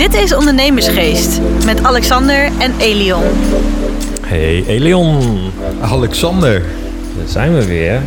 Dit is Ondernemersgeest met Alexander en Elion. Hey Elion, Alexander. daar zijn we weer.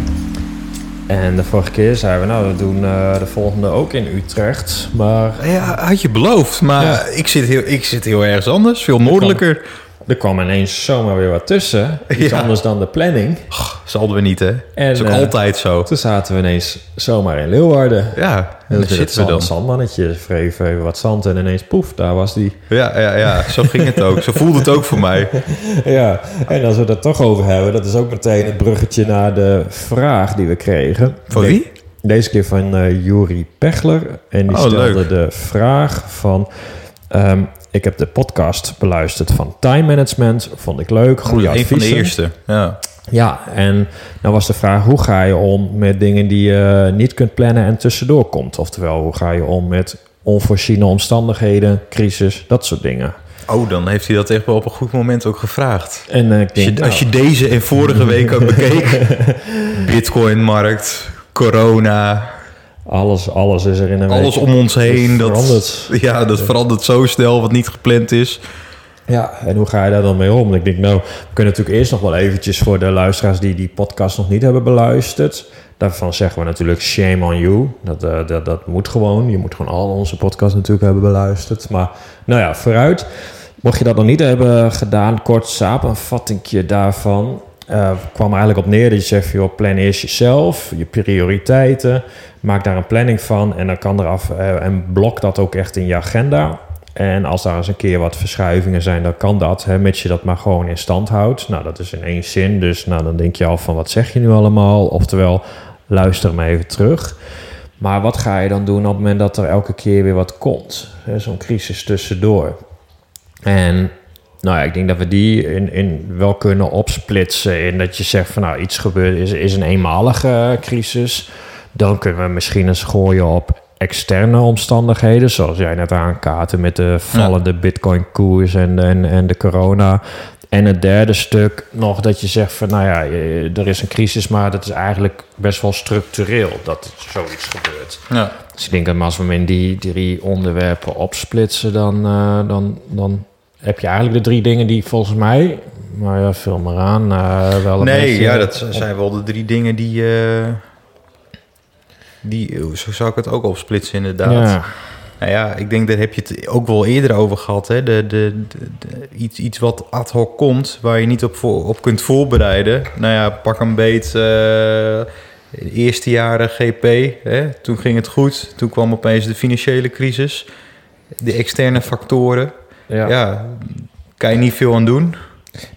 En de vorige keer zeiden we, nou, we doen eh, de volgende ook in Utrecht. Maar Ja, had je beloofd, maar Ja. ik, zit heel, ik zit heel ergens anders, veel noordelijker. Er kwam ineens zomaar weer wat tussen. Iets Ja. anders dan de planning. Zal we niet, hè? En, is ook eh, altijd zo. Toen zaten we ineens zomaar in Leeuwarden. Ja, en Dus zitten we een dan. zandmannetje, wreef even wat zand en ineens poef, daar was die. Ja, ja, ja, zo ging het ook. Zo voelde het ook voor mij. Ja, en als we het er toch over hebben, dat is ook meteen het bruggetje naar de vraag die we kregen. Van De- wie? Deze keer van eh Juri Pechler. En die Oh, stelde leuk. de vraag van... ehm, ik heb de podcast beluisterd van Time Management. Vond ik leuk. Goede Een van adviezen. de eerste. Ja. Ja, en nou was de vraag... hoe ga je om met dingen die je niet kunt plannen en tussendoor komt? Oftewel, hoe ga je om met onvoorziene omstandigheden, crisis, dat soort dingen. Oh, dan heeft hij dat echt wel op een goed moment ook gevraagd. En eh, ik Als denk, je, als je nou, deze en vorige week ook bekeek. Bitcoinmarkt, corona, alles, alles is er in een alles week om ons heen. Dat, veranderd. Ja, dat verandert zo snel wat niet gepland is. Ja, en hoe ga je daar dan mee om? Ik denk, nou, we kunnen natuurlijk eerst nog wel eventjes voor de luisteraars die die podcast nog niet hebben beluisterd. Daarvan zeggen we natuurlijk shame on you. Dat, eh, dat, dat moet gewoon. Je moet gewoon al onze podcasts natuurlijk hebben beluisterd. Maar nou ja, vooruit. Mocht je dat nog niet hebben gedaan, kort samenvattingje daarvan. Eh, kwam eigenlijk op neer dat je zegt, joh, plan eerst jezelf, je prioriteiten. Maak daar een planning van en dan kan eraf eh, en blok dat ook echt in je agenda. En als daar eens een keer wat verschuivingen zijn, dan kan dat, hè, mits je dat maar gewoon in stand houdt. Nou, dat is in één zin, dus nou, dan denk je al van wat zeg je nu allemaal? Oftewel, luister me even terug. Maar wat ga je dan doen op het moment dat er elke keer weer wat komt? Zo'n crisis tussendoor. En nou ja, ik denk dat we die in, in wel kunnen opsplitsen. In dat je zegt van nou, iets gebeurt, is, is een eenmalige eh, crisis. Dan kunnen we misschien eens gooien op externe omstandigheden. Zoals jij net aankaarten met de vallende bitcoin koers en, en, en de corona. En het derde stuk nog dat je zegt van nou ja, eh, er is een crisis, maar dat is eigenlijk best wel structureel dat zoiets gebeurt. Ja. Dus ik denk dat als we hem in die drie onderwerpen opsplitsen, dan, eh, dan, dan heb je eigenlijk de drie dingen die volgens mij, maar ja, vul maar aan, eh, wel een Nee, beetje- ja, dat zijn wel de drie dingen die... eh, die zo zou ik het ook opsplitsen inderdaad. Ja, Nou ja, ik denk daar heb je het ook wel eerder over gehad. Hè? De, de, de- de- iets, iets wat ad hoc komt, waar je niet op, voor, op kunt voorbereiden. Nou ja, pak een beet. eh, eerste jaren GP, hè? toen ging het goed. Toen kwam opeens de financiële crisis. De externe factoren. Ja. Ja, kan je niet veel aan doen.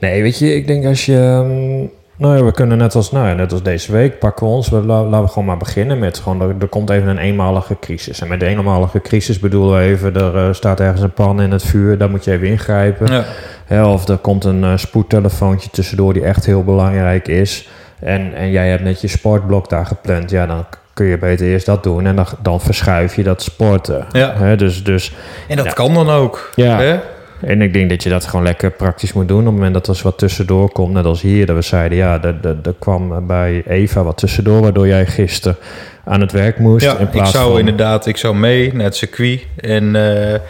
Nee, weet je, ik denk als je... mm, Nou ja, we kunnen net als, nou ja, net als deze week pakken we ons. We, la- laten we gewoon maar beginnen met gewoon... Er, er komt even een eenmalige crisis. En met de eenmalige crisis bedoelen we even... Er eh, staat ergens een pan in het vuur. Daar moet je even ingrijpen. Ja. Hè, of er komt een eh, spoedtelefoontje tussendoor die echt heel belangrijk is. En, en jij hebt net je sportblok daar gepland. Ja, dan kun je beter eerst dat doen. En dan, dan verschuif je dat sporten. Ja. Hè, dus, dus, En dat Ja. kan dan ook. Ja. Hè? en ik denk dat je dat gewoon lekker praktisch moet doen. Op het moment dat er wat tussendoor komt. Net als hier, dat we zeiden... Ja, er, kwam bij Eva wat tussendoor... waardoor jij gisteren aan het werk moest. Ja, in ik plaats zou van, inderdaad, ik zou mee naar het circuit. En eh,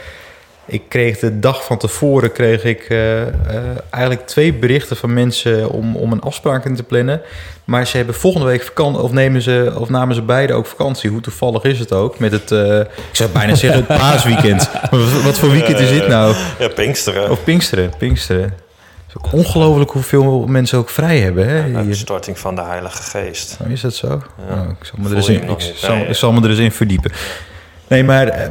ik kreeg de dag van tevoren kreeg ik eh, eh, eigenlijk twee berichten van mensen om, om een afspraak in te plannen. Maar ze hebben volgende week vakantie, of nemen ze, of namen ze beide ook vakantie. Hoe toevallig is het ook? Met het, eh, ik zou bijna zeggen het paasweekend. Wat, wat voor weekend is dit nou? Ja, Pinksteren. Of Pinksteren, Pinksteren. Het is ook ongelooflijk hoeveel mensen ook vrij hebben. Hè? de storting van de Heilige Geest. Oh, is dat zo? Ja. Oh, ik zal me er eens in, ik zal, ik zal me er eens in verdiepen. Nee, maar eh,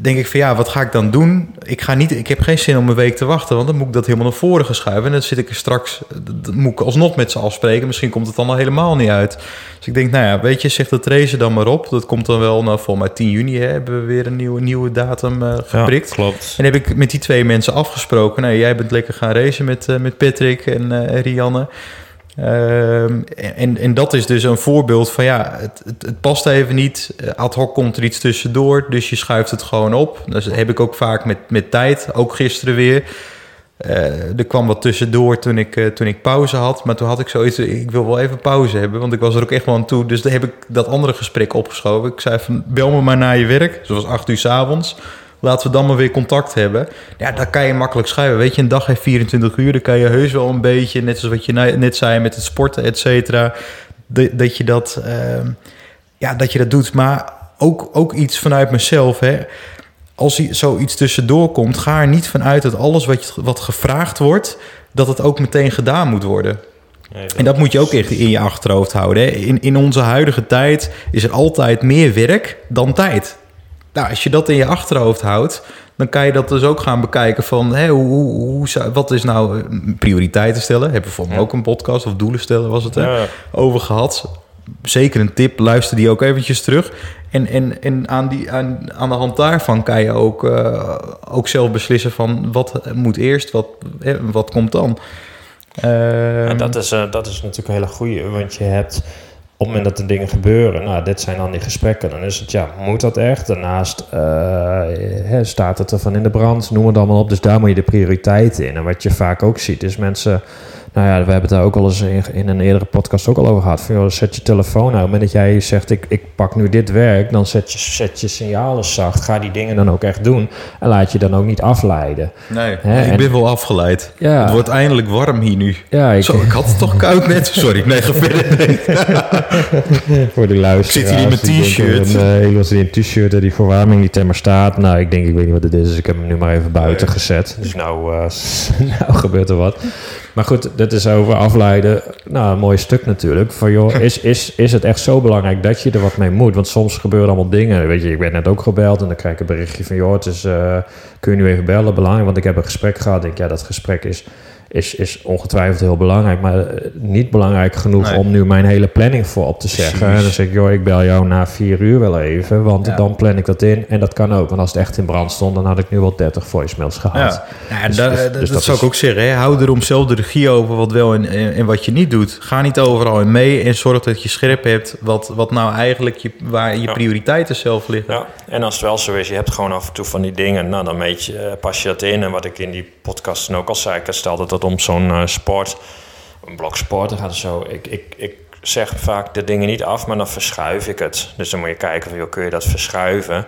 denk ik van ja, wat ga ik dan doen? Ik, ga niet, ik heb geen zin om een week te wachten, want dan moet ik dat helemaal naar voren gaan schuiven. En dan zit ik er straks, dan moet ik alsnog met ze afspreken. Misschien komt het dan al helemaal niet uit. Dus ik denk, nou ja, weet je, zeg dat race dan maar op. Dat komt dan wel, nou, volgens mij 10 juni hè, hebben we weer een nieuwe, nieuwe datum eh, geprikt. klopt. En heb ik met die twee mensen afgesproken. Nou, jij bent lekker gaan racen met, eh, met Patrick en eh, Rianne. Ehm, en, en dat is dus een voorbeeld van ja, het, het, past even niet. Eh, Ad hoc komt er iets tussendoor, dus je schuift het gewoon op. Dat heb ik ook vaak met, met tijd, ook gisteren weer. Eh, er kwam wat tussendoor toen ik, eh, toen ik pauze had. Maar toen had ik zoiets, ik wil wel even pauze hebben. Want ik was er ook echt wel aan toe. Dus dan heb ik dat andere gesprek opgeschoven. Ik zei van, bel me maar na je werk. Zoals acht uur s avonds. Laten we dan maar weer contact hebben. Ja, dan kan je makkelijk schuiven. Weet je, een dag heeft 24 uur, dan kan je heus wel een beetje, net zoals wat je net zei met het sporten, et cetera, dat, dat je dat, ehm, ja, dat je dat doet. Maar ook, ook iets vanuit mezelf, hè. Als zoiets tussendoor komt, ga er niet vanuit dat alles wat, je, wat gevraagd wordt, dat het ook meteen gedaan moet worden. En dat moet je ook echt in je achterhoofd houden. Hè? In, in onze huidige tijd is er altijd meer werk dan tijd. Nou, als je dat in je achterhoofd houdt, dan kan je dat dus ook gaan bekijken van hè, hoe, hoe, hoe, wat is nou eh, prioriteiten stellen. Hebben we voor ook een podcast of doelen stellen was het hè, over gehad. Zeker een tip, luister die ook eventjes terug. En, en, en aan, die, aan, aan de hand daarvan kan je ook, uh, ook zelf beslissen van wat moet eerst, wat, wat komt dan. Uh, dat, is, uh, dat is natuurlijk een hele goede, want je hebt op het moment dat er dingen gebeuren, nou, dit zijn dan die gesprekken, dan is het ja, moet dat echt? Daarnaast uh, staat het er van in de brand, noem het allemaal op. Dus daar moet je de prioriteiten in. En wat je vaak ook ziet, is mensen nou ja, we hebben het daar ook al eens in, in een eerdere podcast ook al over gehad. Van, joh, zet je telefoon uit. Op het moment dat jij zegt, ik, ik pak nu dit werk, dan zet je, zet je signalen zacht. Ga die dingen dan ook echt doen. En laat je dan ook niet afleiden. Nee, Hè? ik ben wel afgeleid. Ja. Het wordt eindelijk warm hier nu. Ja, ik, Zo, ik had het toch koud net. Sorry, nee, ga verder. Voor de luisteraars. Ik zit hier mijn t-shirt. Nee, ik was in een t-shirt die verwarming, die thermostaat. Nou, ik denk, ik weet niet wat het is. Dus ik heb hem nu maar even buiten gezet. Dus nou, uh, nou gebeurt er wat. Maar goed, dat is over afleiden. Nou, een mooi stuk natuurlijk. Van joh, is, is, is het echt zo belangrijk dat je er wat mee moet? Want soms gebeuren allemaal dingen. Weet je, ik werd net ook gebeld en dan krijg ik een berichtje van joh, het is, uh, kun je nu even bellen? Belangrijk, want ik heb een gesprek gehad. Ik denk, ja, dat gesprek is is, is ongetwijfeld heel belangrijk, maar eh, niet belangrijk genoeg om nu mijn hele planning voor op te zeggen. En dan zeg ik, joh, ik bel jou na vier uur wel even, want dan plan ik dat in. En dat kan ook, want als het echt in brand stond, dan had ik nu wel 30 voicemails gehad. Ja, ja dus, dus, dus dat, zou ik ook zeggen. Hè? Hou erom zelf de regie over wat wel en, en, wat je niet doet. Ga niet overal in mee en zorg dat je scherp hebt wat, wat nou eigenlijk je, waar je prioriteiten zelf liggen. Ja, en als het wel zo is, je hebt gewoon af en toe van die dingen, nou dan weet je, eh, pas je dat in. En wat ik in die podcast ook al zei, ik stelde dat om zo'n uh, sport, een blok sport, dan gaat het zo. Ik, ik, ik zeg vaak de dingen niet af, maar dan verschuif ik het. Dus dan moet je kijken van, joh, kun je dat verschuiven?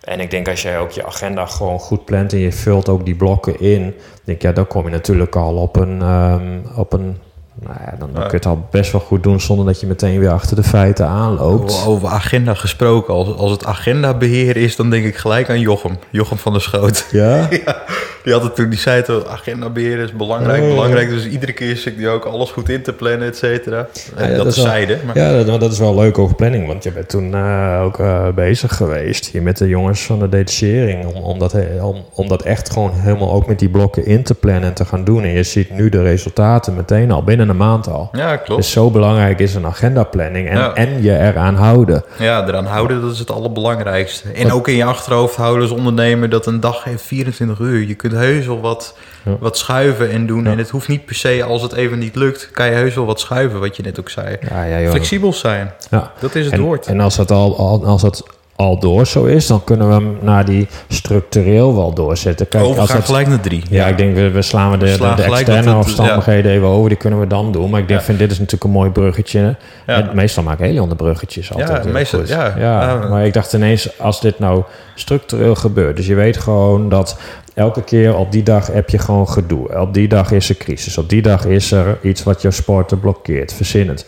En ik denk als jij ook je agenda gewoon goed plant en je vult ook die blokken in, denk ja, dan kom je natuurlijk al op een, um, op een nou ja, dan, dan kun je het al best wel goed doen zonder dat je meteen weer achter de feiten aanloopt. Over agenda gesproken, als, als het agendabeheer is, dan denk ik gelijk aan Jochem. Jochem van der Schoot. Ja? ja die had het toen, die zei toch, agendabeheer is belangrijk, oh. belangrijk. Dus iedere keer zit die ook alles goed in te plannen, et cetera. Ja, dat, is zijde. Maar... Ja, dat, dat, is wel leuk over planning, want je bent toen uh, ook uh, bezig geweest hier met de jongens van de detachering. Om, om, dat, om, om dat echt gewoon helemaal ook met die blokken in te plannen en te gaan doen. En je ziet nu de resultaten meteen al binnen een maand al. Ja, klopt. Dus zo belangrijk is een agendaplanning en, en je eraan houden. Ja, eraan houden, dat is het allerbelangrijkste. En ook in je achterhoofd houden als ondernemer dat een dag heeft 24 uur. Je kunt heus wel wat, wat schuiven en doen. En het hoeft niet per se, als het even niet lukt, kan je heus wel wat schuiven, wat je net ook zei. Ja, Flexibel zijn. Dat is het en, woord. En als dat al, als dat al door zo is, dan kunnen we hem naar die structureel wel doorzetten. Kijk, oh, als het, gelijk naar drie. Ja, ik denk, we, we slaan we de, de, externe omstandigheden even over. Die kunnen we dan doen. Maar ik denk, vind, dit is natuurlijk een mooi bruggetje. En meestal maak ik hele andere bruggetjes altijd. Ja, meestal, goed. ja. Maar ik dacht ineens, als dit nou structureel gebeurt. Dus je weet gewoon dat elke keer op die dag heb je gewoon gedoe. Op die dag is er crisis. Op die dag is er iets wat je sporten blokkeert. Verzin het.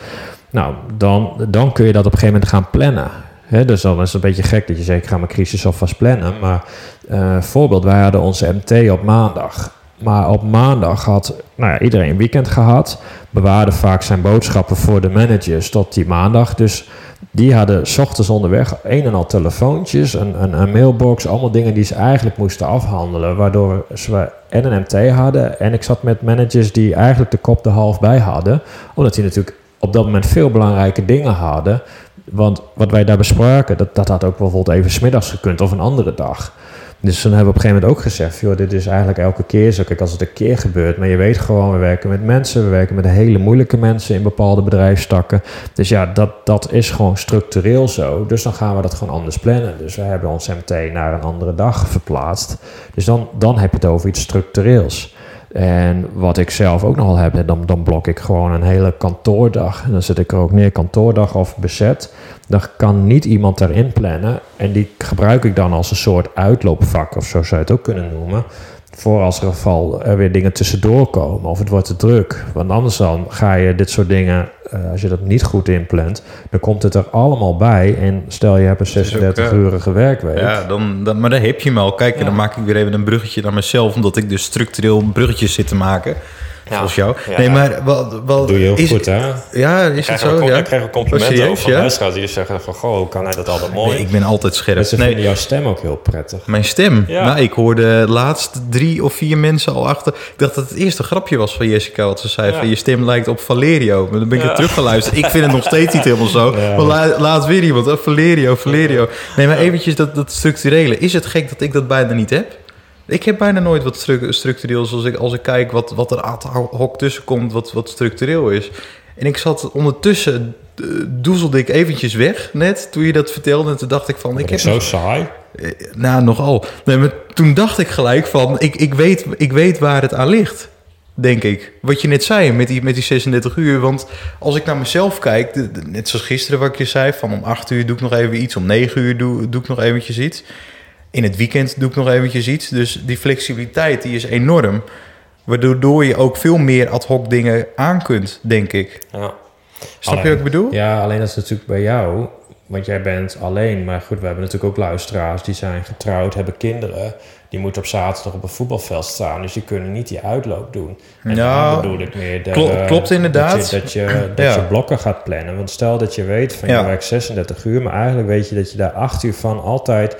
Nou, dan, dan kun je dat op een gegeven moment gaan plannen dus dan is het een beetje gek dat je zegt, ik ga mijn crisis alvast plannen. Maar uh, voorbeeld, wij hadden onze MT op maandag. Maar op maandag had nou ja, iedereen een weekend gehad. Bewaarde vaak zijn boodschappen voor de managers tot die maandag. Dus die hadden s ochtends onderweg een en al telefoontjes, een, een, een, mailbox, allemaal dingen die ze eigenlijk moesten afhandelen. Waardoor ze en een MT hadden. En ik zat met managers die eigenlijk de kop er half bij hadden. Omdat die natuurlijk op dat moment veel belangrijke dingen hadden. Want wat wij daar bespraken, dat, dat had ook bijvoorbeeld even smiddags gekund of een andere dag. Dus toen hebben we op een gegeven moment ook gezegd: joh, dit is eigenlijk elke keer zo. Kijk, als het een keer gebeurt, maar je weet gewoon, we werken met mensen, we werken met hele moeilijke mensen in bepaalde bedrijfstakken. Dus ja, dat, dat is gewoon structureel zo. Dus dan gaan we dat gewoon anders plannen. Dus we hebben ons MT naar een andere dag verplaatst. Dus dan, dan heb je het over iets structureels. En wat ik zelf ook nogal heb, dan, dan blok ik gewoon een hele kantoordag. En dan zet ik er ook neer kantoordag of bezet. dan kan niet iemand daarin plannen. En die gebruik ik dan als een soort uitloopvak, of zo zou je het ook kunnen noemen. Voor als er geval er weer dingen tussendoor komen of het wordt te druk. Want anders dan ga je dit soort dingen, eh, als je dat niet goed inplant, dan komt het er allemaal bij. En stel je hebt een is ook, 36-urige werkweek. Ja, dan, dan, maar daar heb je hem al. Kijk, en dan maak ik weer even een bruggetje naar mezelf, omdat ik dus structureel bruggetjes zit te maken. Volgens jou. Ja. Nee, maar wat, wat doe je heel is, goed, hè? Ja, is Ik het krijg, zo? Ja? ik krijg ook complimenten serieus, over van ja? luisteraars die zeggen van... Goh, hoe kan hij dat altijd mooi? Nee, ik ben altijd scherp. Mensen Nee, vinden jouw stem ook heel prettig. Mijn stem? Ja. Nou, ik hoorde laatst drie of vier mensen al achter. Ik dacht dat het eerste grapje was van Jessica, wat ze zei. Ja. Van, je stem lijkt op Valerio. Maar dan ben ik Ja. Er teruggeluisterd. Ik vind het nog steeds niet helemaal zo. Maar la, laat weer iemand. Oh, Valerio, Valerio. Nee, maar eventjes dat, dat structurele. Is het gek dat ik dat bijna niet heb? Ik heb bijna nooit wat stru structureels als ik, als ik kijk wat, wat er ad hoc tussen komt, wat, wat structureel is. En ik zat ondertussen, eh, doezelde ik eventjes weg net toen je dat vertelde. En toen dacht ik van, ik Ik heb zo saai. eh, Nou, nogal. Nee, maar toen dacht ik gelijk van, ik, ik, weet, ik weet waar het aan ligt. Denk ik. Wat je net zei met die, met die 36 uur. Want als ik naar mezelf kijk, de- de- net zoals gisteren wat ik je zei, van om 8 uur doe ik nog even iets, om 9 uur doe, doe ik nog eventjes iets. In het weekend doe ik nog eventjes iets. Dus die flexibiliteit die is enorm. Waardoor je ook veel meer ad hoc dingen aan kunt, denk ik. Ja. Snap je wat ik bedoel? Ja, alleen dat is natuurlijk bij jou. Want jij bent alleen. Maar goed, we hebben natuurlijk ook luisteraars die zijn getrouwd, hebben kinderen. Die moeten op zaterdag op een voetbalveld staan. Dus die kunnen niet die uitloop doen. En Nou, daar bedoel ik meer... de- klo- klopt inderdaad. Dat je, dat je, dat Ja. je blokken gaat plannen. Want stel dat je weet van Ja. je werkt 36 uur. Maar eigenlijk weet je dat je daar 8 uur van altijd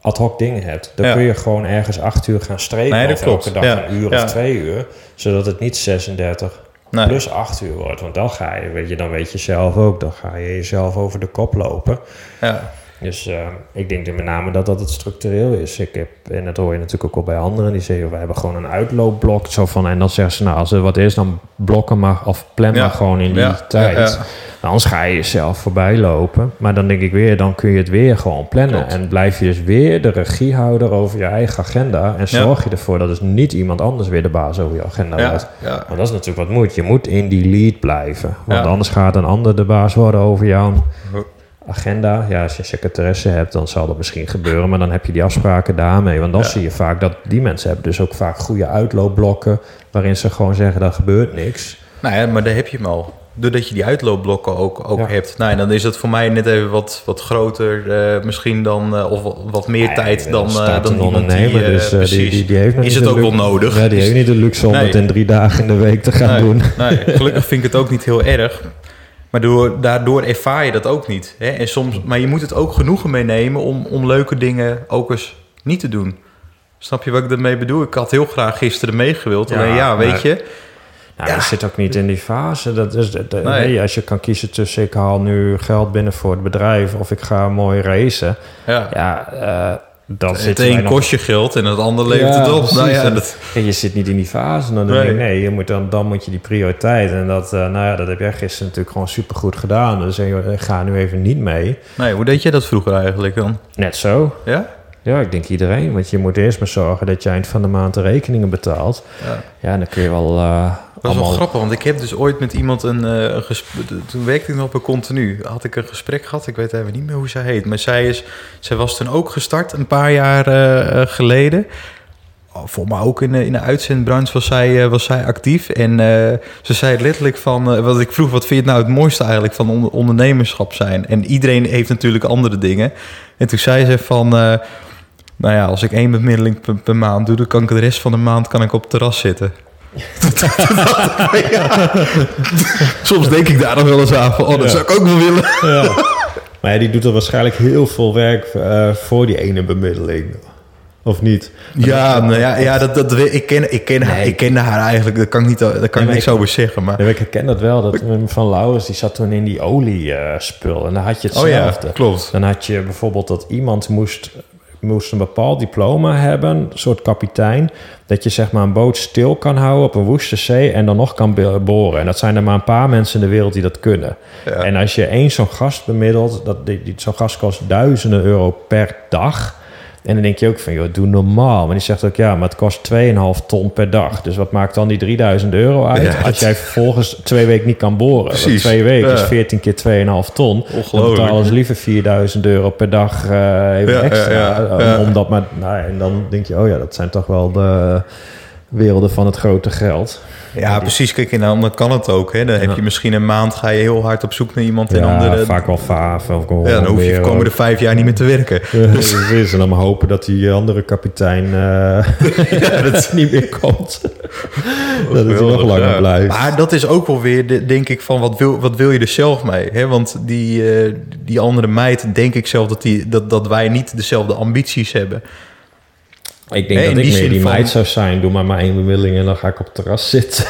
ad hoc dingen hebt. Dan Ja. kun je gewoon ergens 8 uur gaan strepen. Nee, of klopt. elke dag een uur of twee uur. Zodat het niet 36 Nee. plus 8 uur wordt. Want dan ga je, weet je, dan weet je zelf ook, dan ga je jezelf over de kop lopen. Ja. Dus eh, ik denk met name dat dat het structureel is. Ik heb, en dat hoor je natuurlijk ook al bij anderen, die zeggen, we hebben gewoon een uitloopblok. Zo van, en dan zeggen ze, nou, als er wat is, dan blokken maar, of plan Ja. maar gewoon in die Ja, tijd. ja, ja. Anders ga je jezelf voorbij lopen. Maar dan denk ik weer, dan kun je het weer gewoon plannen. Klopt. En blijf je dus weer de regie houden over je eigen agenda. En zorg je ervoor dat dus niet iemand anders weer de baas over je agenda wordt. Maar dat is natuurlijk wat moet. Je moet in die lead blijven. Want anders gaat een ander de baas worden over jouw Ho- agenda. Ja, als je een secretaresse hebt, dan zal dat misschien gebeuren. Maar dan heb je die afspraken daarmee. Want dan Ja. zie je vaak dat die mensen hebben dus ook vaak goede uitloopblokken. Waarin ze gewoon zeggen, er gebeurt niks. Nou ja, maar daar heb je hem al. Doordat je die uitloopblokken ook, ook Ja. hebt. Nou, en dan is dat voor mij net even wat, wat groter eh, misschien dan... eh, of wat- meer Nou ja, tijd dan, startende dan die... ondernemer, eh, dus, die, precies. die, die heeft is het ook wel nodig. Ja, die heeft niet de luxe om Nee. het in drie dagen in de week te gaan nee, doen. nee, gelukkig vind ik het ook niet heel erg. Maar door, daardoor ervaar je dat ook niet. Hè? En soms, maar je moet het ook genoegen meenemen om, om leuke dingen ook eens niet te doen. Snap je wat ik daarmee bedoel? Ik had heel graag gisteren meegewild. Alleen ja, weet maar- je... Nou, Ja. je zit ook niet in die fase. Dat is, dat- dat- Nee. nee, als je kan kiezen tussen ik haal nu geld binnen voor het bedrijf of ik ga mooi racen. Ja, Ja, eh dan het zit een kost je geld en het ander levert Ja, het op. Nou ja, En- dat, je zit niet in die fase. Dan Nee. denk nee, je moet dan, dan moet je die prioriteit. En dat, eh, nou ja, dat heb jij gisteren natuurlijk gewoon supergoed gedaan. Dus eh, ik ga nu even niet mee. nee, hoe deed jij dat vroeger eigenlijk dan? Net zo. Ja? Ja, ik denk iedereen. Want je moet eerst maar zorgen dat je eind van de maand de rekeningen betaalt. Ja. Ja, dan kun je wel eh, Dat is wel grappig, want ik heb dus ooit met iemand een, eh, een gesprek... Toen werkte ik nog bij Continu. Had ik een gesprek gehad, ik weet even niet meer hoe zij heet. Maar zij, is, zij was toen ook gestart, een paar jaar eh, geleden. Oh, Voor mij ook in, de- in de uitzendbranche was zij, was zij actief. En ze zei letterlijk van... wat ik vroeg, wat vind je het nou het mooiste eigenlijk van onder- ondernemerschap zijn? En iedereen heeft natuurlijk andere dingen. En toen zei ze van... nou ja, als ik één bemiddeling per, per maand doe... dan kan ik de rest van de maand kan ik op het terras zitten. Ja. Soms denk ik daar nog wel eens aan van... oh, dat Ja. zou ik ook wel willen. Ja. Maar ja, die doet er waarschijnlijk heel veel werk eh, voor die ene bemiddeling. Of niet? Ja, nou ja, ja dat, dat, ik, ken, ik, ken haar, Nee. ik kende haar eigenlijk. Dat kan ik, niet, daar kan Nee, ik niks ik- over zeggen. Maar, Ja, ik herken dat wel. Dat van Laurens, die zat toen in die oliespul. en dan had je oh ja, hetzelfde. klopt. Dan had je bijvoorbeeld dat iemand moest, moest een bepaald diploma hebben, een soort kapitein, dat je zeg maar een boot stil kan houden op een woeste zee en dan nog kan boren. En dat zijn er maar een paar mensen in de wereld die dat kunnen. Ja. En als je één zo'n gast bemiddelt, dat, die, die, zo'n gast kost duizenden euro per dag. En dan denk je ook van, joh, doe normaal. Maar die zegt ook, ja, maar het kost 2,5 ton per dag. Dus wat maakt dan die 3000 euro uit? Ja, Als jij vervolgens twee weken niet kan boren. Want twee weken is Ja. 14 keer 2,5 ton. Dan betalen ze liever 4000 euro per dag eh, even Ja, extra. ja. Omdat maar, nou, en dan denk je, oh ja, dat zijn toch wel de werelden van het grote geld. Ja, precies. Kijk, en dan dan kan het ook. Hè. Dan heb Ja. je misschien een maand, ga je heel hard op zoek naar iemand. En Ja, dan, de- vaak wel vaaf. Of ja, dan hoef je de komende vijf jaar niet meer te werken. Ja, precies. En dan maar hopen dat die andere kapitein eh, dat het niet meer komt. dat het nog langer Ja. blijft. Maar dat is ook wel weer, de- denk ik, van wat wil, wat wil je er zelf mee? Hè? Want die, eh, die andere meid, denk ik zelf dat, die, dat, dat wij niet dezelfde ambities hebben. Ik denk dat ik die meer die van- meid zou zijn. Doe maar maar één bemiddeling en dan ga ik op het terras zitten.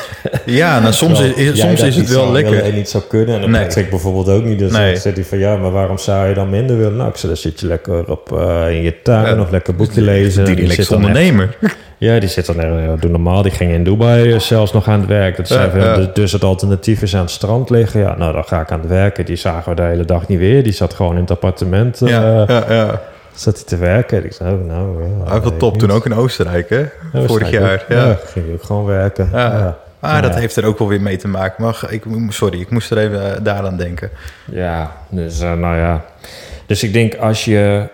Ja, nou, soms, is, soms dat is het wel zou lekker. en niet zou kunnen. En dan Nee. Patrick bijvoorbeeld ook niet. Dus Nee. dan zegt hij van ja, maar waarom zou je dan minder willen? Nou, ik zei, dan zit je lekker op, eh, in je tuin Ja. of lekker boekje lezen. Die zit echt- ondernemer. Ja, die zit dan eh, doe normaal. Die ging in Dubai eh, zelfs nog aan het werk. Dat Ja, dus- het alternatief is aan het strand liggen. Ja, nou dan ga ik aan het werken. Die zagen we de hele dag niet weer. Die zat gewoon in het appartement. eh Ja, ja, ja. Zat hij te werken. Ik zei, oh, nou... Ja, Hij was weet top toen ook in Oostenrijk, hè? Ja, Vorig jaar. Ja. ging hij ook gewoon werken. Ja. Ah, Ja. dat heeft er ook wel weer mee te maken. Maar ik, sorry, ik moest er even eh, daaraan denken. Ja, dus eh, nou ja. Dus ik denk als je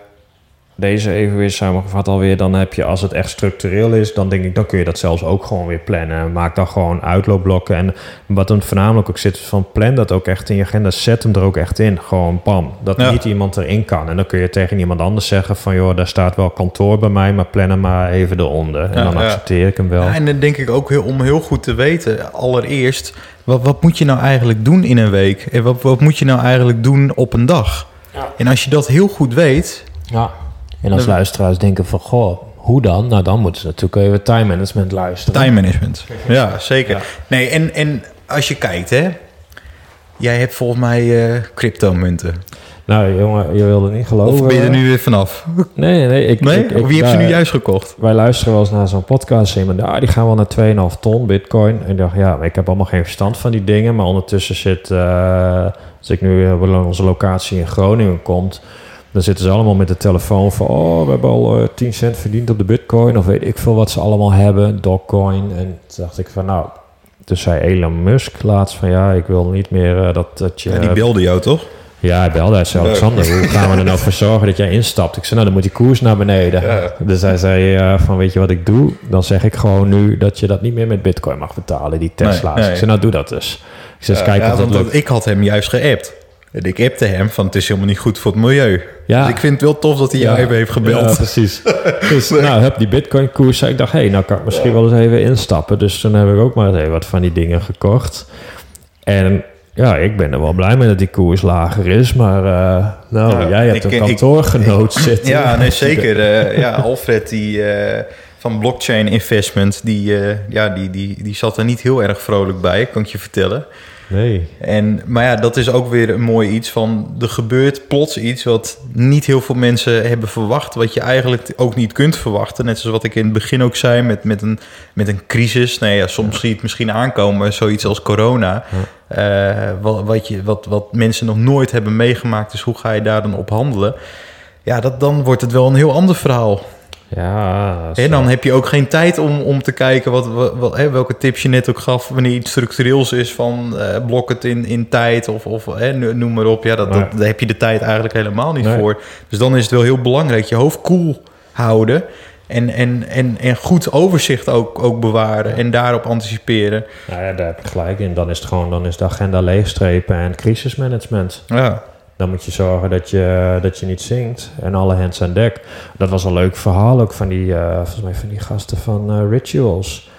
deze even weer samengevat alweer, dan heb je als het echt structureel is, dan denk ik dan kun je dat zelfs ook gewoon weer plannen. Maak dan gewoon uitloopblokken en wat dan voornamelijk ook zit is van plan dat ook echt in je agenda, zet hem er ook echt in. Gewoon pam, dat Ja. niet iemand erin kan. En dan kun je tegen iemand anders zeggen van joh, daar staat wel kantoor bij mij, maar plan hem maar even eronder. En Ja, dan ja. accepteer ik hem wel. Ja, en dan denk ik ook heel, om heel goed te weten, allereerst, wat, wat moet je nou eigenlijk doen in een week? En wat, wat moet je nou eigenlijk doen op een dag? Ja. En als je dat heel goed weet, Ja. En als luisteraars denken van goh, hoe dan? Nou, dan moeten ze natuurlijk even time management luisteren. time management. Ja, zeker. Ja. Nee, en, en als je kijkt, hè, jij hebt volgens mij eh cryptomunten. Nou, jongen, je wilde niet geloven. Of ben je er nu weer vanaf? Nee, nee. Ik, Nee? ik, ik- Of wie heeft ze nu juist gekocht? Wij luisteren wel eens naar zo'n podcast. En ah, die gaan wel naar 2,5 ton bitcoin. En ik dacht, ja, maar ik heb allemaal geen verstand van die dingen. Maar ondertussen zit, eh, als ik nu bij onze locatie in Groningen komt... dan zitten ze allemaal met de telefoon van... oh, we hebben al eh, 10 cent verdiend op de bitcoin. Of weet ik veel wat ze allemaal hebben. Dogecoin. En toen dacht ik van, nou... Toen zei Elon Musk laatst van... ja, ik wil niet meer eh, dat, dat je... Ja, die belde jou toch? Ja, hij belde. Hij zei, Alexander, hoe gaan we er nou voor zorgen dat jij instapt? Ik zei, nou, dan moet die koers naar beneden. Ja. Dus hij zei, eh, van weet je wat ik doe? Dan zeg ik gewoon nu dat je dat niet meer met bitcoin mag betalen, die Tesla's. nee. Ik zei, nou, doe dat dus. Ik zei, kijken ja, dat want ik had hem juist geappt. En ik appte hem van het is helemaal niet goed voor het milieu. Ja. Dus ik vind het wel tof dat hij jou even heeft gebeld. Ja, precies. Dus nou, heb die bitcoin koers. Ik dacht, hé, hey, nou kan ik misschien wel eens even instappen. Dus toen heb ik ook maar even wat van die dingen gekocht. En ja, ik ben er wel blij mee dat die koers lager is. Maar eh, nou, Ja, jij hebt ik- een ik- kantoorgenoot zitten. Ja, nee, zeker. Eh, ja, Alfred die, eh, van Blockchain Investment, die, eh, ja, die, die, die zat er niet heel erg vrolijk bij, kan ik je vertellen. Nee. En, maar ja, dat is ook weer een mooi iets van... er gebeurt plots iets wat niet heel veel mensen hebben verwacht... wat je eigenlijk ook niet kunt verwachten. Net zoals wat ik in het begin ook zei met, met, een, met een crisis. Nee, ja, soms zie je het misschien aankomen, zoiets als corona... Eh, wat, wat, je, wat, wat mensen nog nooit hebben meegemaakt. Dus hoe ga je daar dan op handelen? Ja, dat, dan wordt het wel een heel ander verhaal. Ja, En dan heb je ook geen tijd om, om te kijken wat, wat, wat- hè, welke tips je net ook gaf... wanneer iets structureels is van eh, blok het in, in tijd of, of hè, no- noem maar op. Ja, dat, Nee. dat, daar heb je de tijd eigenlijk helemaal niet Nee. voor. Dus dan is het wel heel belangrijk je hoofd koel houden... En, en, en, en goed overzicht ook, ook bewaren en daarop anticiperen. Nou ja, daar heb je gelijk in. Dan is het gewoon dan is de agenda leegstrepen en crisismanagement. Ja, Dan moet je zorgen dat je, dat je niet zinkt en alle hands aan dek. Dat was een leuk verhaal ook van die, eh, volgens mij van die gasten van eh, Rituals.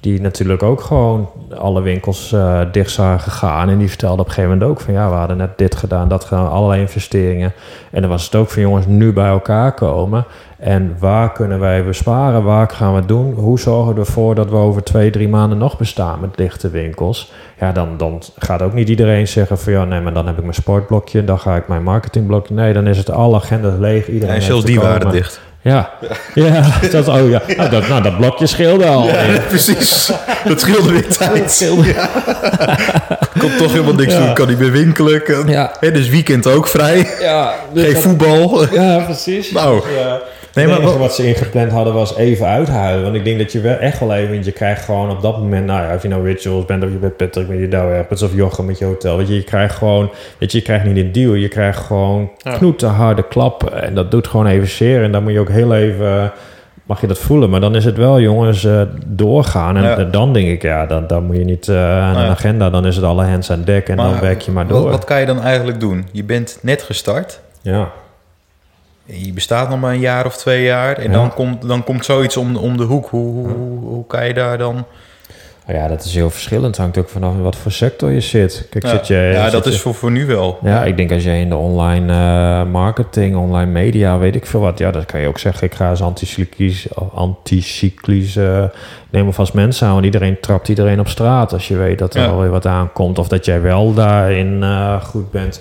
Die natuurlijk ook gewoon alle winkels eh, dicht zagen gaan. En die vertelden op een gegeven moment ook van... ja, we hadden net dit gedaan, dat gedaan, allerlei investeringen. En dan was het ook van jongens, nu bij elkaar komen. En waar kunnen wij besparen? Waar gaan we doen? Hoe zorgen we ervoor dat we over twee, drie maanden nog bestaan met dichte winkels? Ja, dan, dan gaat ook niet iedereen zeggen van... ja, nee, maar dan heb ik mijn sportblokje, dan ga ik mijn marketingblokje. Nee, dan is het alle agendas leeg. Iedereen en zelfs die waren dicht. Ja, ja. dat, oh ja. Nou, dat, nou, dat blokje scheelde al. precies. Dat scheelde weer tijd. scheelde. Kon toch helemaal niks Ja. doen. Kan niet meer winkelen. Kan, Ja. Dus weekend ook vrij. Ja, Geen voetbal. Ja, precies. Nou. Dus, ja. Nee, maar wat- wat ze ingepland hadden was even uithuilen. Want ik denk dat je wel echt wel even... Want je krijgt gewoon op dat moment... Nou ja, of je nou Rituals bent of je bent Patrick met je Douwerpets of Jochem met je hotel. Weet je, je krijgt gewoon... Weet je, je krijgt niet een deal. Je krijgt gewoon knoeten harde klappen. En dat doet gewoon even zeer. En dan moet je ook heel even... Mag je dat voelen? Maar dan is het wel, jongens, eh, doorgaan. En Ja. dan denk ik, ja, dan, dan moet je niet eh, aan Ja. een agenda. Dan is het alle hands aan dek en dan werk je maar door. Wat, wat kan je dan eigenlijk doen? Je bent net gestart. Ja. Je bestaat nog maar een jaar of twee jaar. En Ja. dan, komt, dan komt zoiets om, om de hoek. Hoe, hoe, hoe, hoe kan je daar dan... Nou ja, dat is heel verschillend. Het hangt ook vanaf in wat voor sector je zit. Kijk, Ja, zit je, ja zit dat je- is voor, voor nu wel. Ja, ik denk als je in de online eh, marketing, online media, weet ik veel wat. Ja, dan kan je ook zeggen, ik ga eens anticyclisch, anticyclisch eh neem alvast mensen aan. Want iedereen trapt iedereen op straat als je weet dat er Ja. alweer wat aankomt. Of dat jij wel daarin eh, goed bent.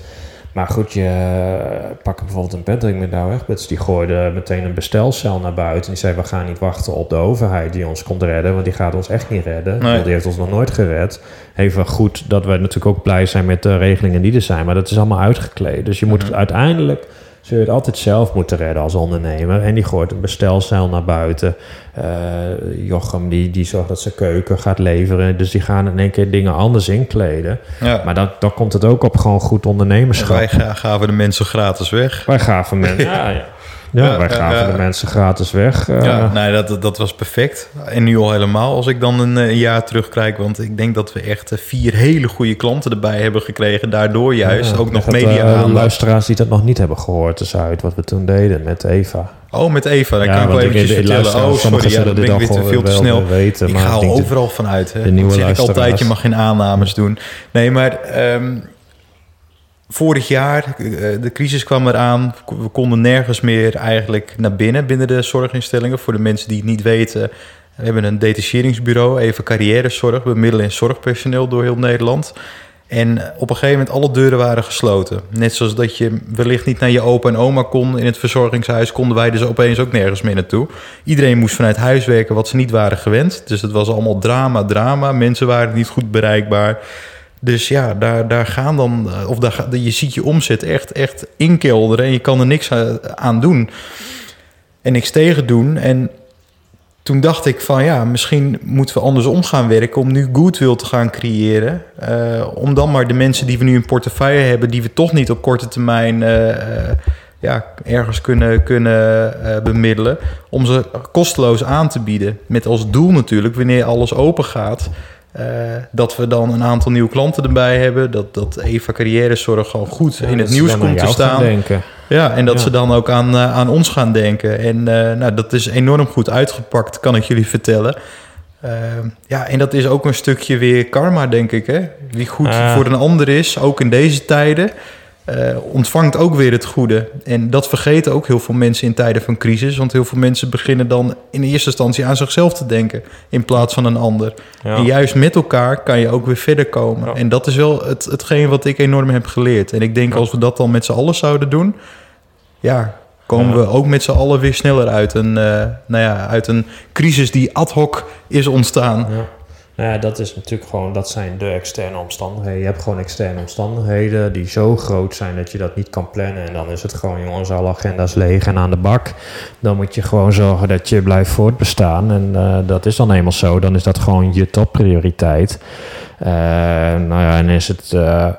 Maar goed, je eh, pak bijvoorbeeld een Patrick met nou Egberts. Die gooide meteen een bestelcel naar buiten. En die zei, we gaan niet wachten op de overheid die ons komt redden. Want die gaat ons echt niet redden. Nee. Want die heeft ons nog nooit gered. Even goed dat we natuurlijk ook blij zijn met de regelingen die er zijn. Maar dat is allemaal uitgekleed. Dus je moet Mhm. uiteindelijk... Zul je het altijd zelf moeten redden als ondernemer. En die gooit een bestelcel naar buiten. Eh, Jochem die, die zorgt dat zijn keuken gaat leveren. Dus die gaan in één keer dingen anders inkleden. Ja. Maar dan, dan komt het ook op gewoon goed ondernemerschap. wij ga- gaven de mensen gratis weg. Wij gaven mensen. Ja, ja. Ja, wij ja, gaven ja. de mensen gratis weg. eh. ja, nee, dat, dat was perfect. En nu al helemaal als ik dan een, eh, jaar terugkijk. Want ik denk dat we echt eh, vier hele goede klanten erbij hebben gekregen. Daardoor juist Ja, ook nog dat, eh, media aandacht. luisteraars die dat nog niet hebben gehoord, dus uit wat we toen deden met Eva. Oh, met Eva. Dan Ja, kan ik wel eventjes vertellen. Oh, sorry. Ja, dan ben ik weer veel te snel. weten, ik maar ga al dat overal vanuit. Hè. de nieuwe zeg ik altijd, je mag geen aannames doen. Nee, maar ehm, vorig jaar, eh, de crisis kwam eraan. We konden nergens meer eigenlijk naar binnen, binnen de zorginstellingen. Voor de mensen die het niet weten... We hebben een detacheringsbureau, even carrièrezorg. Bemiddelen in zorgpersoneel door heel Nederland. En op een gegeven moment alle deuren waren gesloten. Net zoals dat je wellicht niet naar je opa en oma kon in het verzorgingshuis, konden wij dus opeens ook nergens meer naartoe. Iedereen moest vanuit huis werken wat ze niet waren gewend. Dus het was allemaal drama, drama. Mensen waren niet goed bereikbaar. Dus ja, daar, daar gaan dan, eh, of daar, je ziet je omzet echt, echt inkelderen en je kan er niks a- aan doen. En niks tegen doen. En toen dacht ik van ja, misschien moeten we andersom gaan werken om nu goodwill te gaan creëren. Eh, om dan maar de mensen die we nu in portefeuille hebben, die we toch niet op korte termijn eh, eh, ja, ergens kunnen, kunnen eh, bemiddelen, om ze kosteloos aan te bieden. Met als doel natuurlijk, wanneer alles open gaat, eh, dat we dan een aantal nieuwe klanten erbij hebben. Dat, dat Eva Carrièrezorg gewoon goed Ja, in het nieuws komt te staan. Denken. Ja, en dat Ja. ze dan ook aan, eh, aan ons gaan denken. En eh, nou, dat is enorm goed uitgepakt, kan ik jullie vertellen. Ja, en dat is ook een stukje weer karma, denk ik. Hè? Wie goed voor een ander is, ook in deze tijden, eh, ontvangt ook weer het goede. En dat vergeten ook heel veel mensen in tijden van crisis. Want heel veel mensen beginnen dan in eerste instantie aan zichzelf te denken... in plaats van een ander. Ja. En juist met elkaar kan je ook weer verder komen. Ja. En dat is wel het, hetgeen wat ik enorm heb geleerd. En ik denk Ja. als we dat dan met z'n allen zouden doen... ja, komen we ook met z'n allen weer sneller uit een, eh, nou ja, uit een crisis die ad hoc is ontstaan. Nou ja, dat is natuurlijk gewoon, dat zijn de externe omstandigheden. Je hebt gewoon externe omstandigheden die zo groot zijn dat je dat niet kan plannen. En dan is het gewoon, jongens, alle agenda's leeg en aan de bak. Dan moet je gewoon zorgen dat je blijft voortbestaan. En eh, dat is dan eenmaal zo. Dan is dat gewoon je topprioriteit. Eh nou ja, en is het, eh,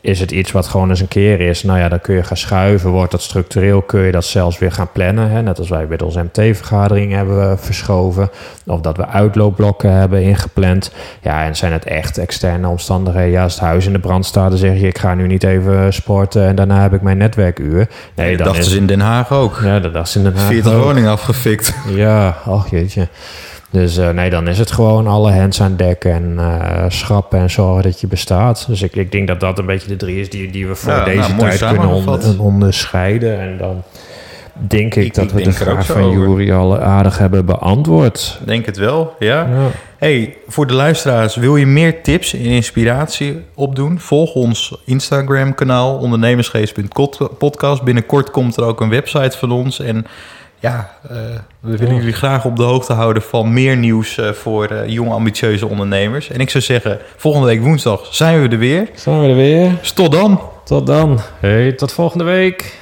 is het iets wat gewoon eens een keer is? Nou ja, dan kun je gaan schuiven. Wordt dat structureel, kun je dat zelfs weer gaan plannen. Hè? Net als wij bij onze MT-vergadering hebben verschoven. Of dat we uitloopblokken hebben ingepland. Ja, en zijn het echt externe omstandigheden? Ja, als het huis in de brand staat, dan zeg je... ik ga nu niet even sporten en daarna heb ik mijn netwerkuur. Nee, dat dachten is... ze in Den Haag ook. Ja, dat dachten ze in Den Haag 40 ook. woningen afgefikt. Ja, ach jeetje. Dus eh, nee, dan is het gewoon alle hands aan dek en eh, schrappen en zorgen dat je bestaat. Dus ik, ik denk dat dat een beetje de drie is die, die we voor Ja, deze nou, tijd kunnen on- onderscheiden. En dan denk ik, Ik- dat ik we de vraag van. Jury al aardig hebben beantwoord. Denk het wel, ja. Ja. Hey, voor de luisteraars, wil je meer tips en inspiratie opdoen? Volg ons Instagram-kanaal ondernemersgeest.podcast. Binnenkort komt er ook een website van ons. En ja, uh, we willen jullie graag op de hoogte houden van meer nieuws uh, voor uh, jonge ambitieuze ondernemers. En ik zou zeggen, volgende week woensdag zijn we er weer. Zijn we er weer. Dus tot dan. Tot dan. Hey, tot volgende week.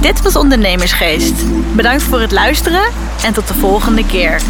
Dit was Ondernemersgeest. Bedankt voor het luisteren en tot de volgende keer.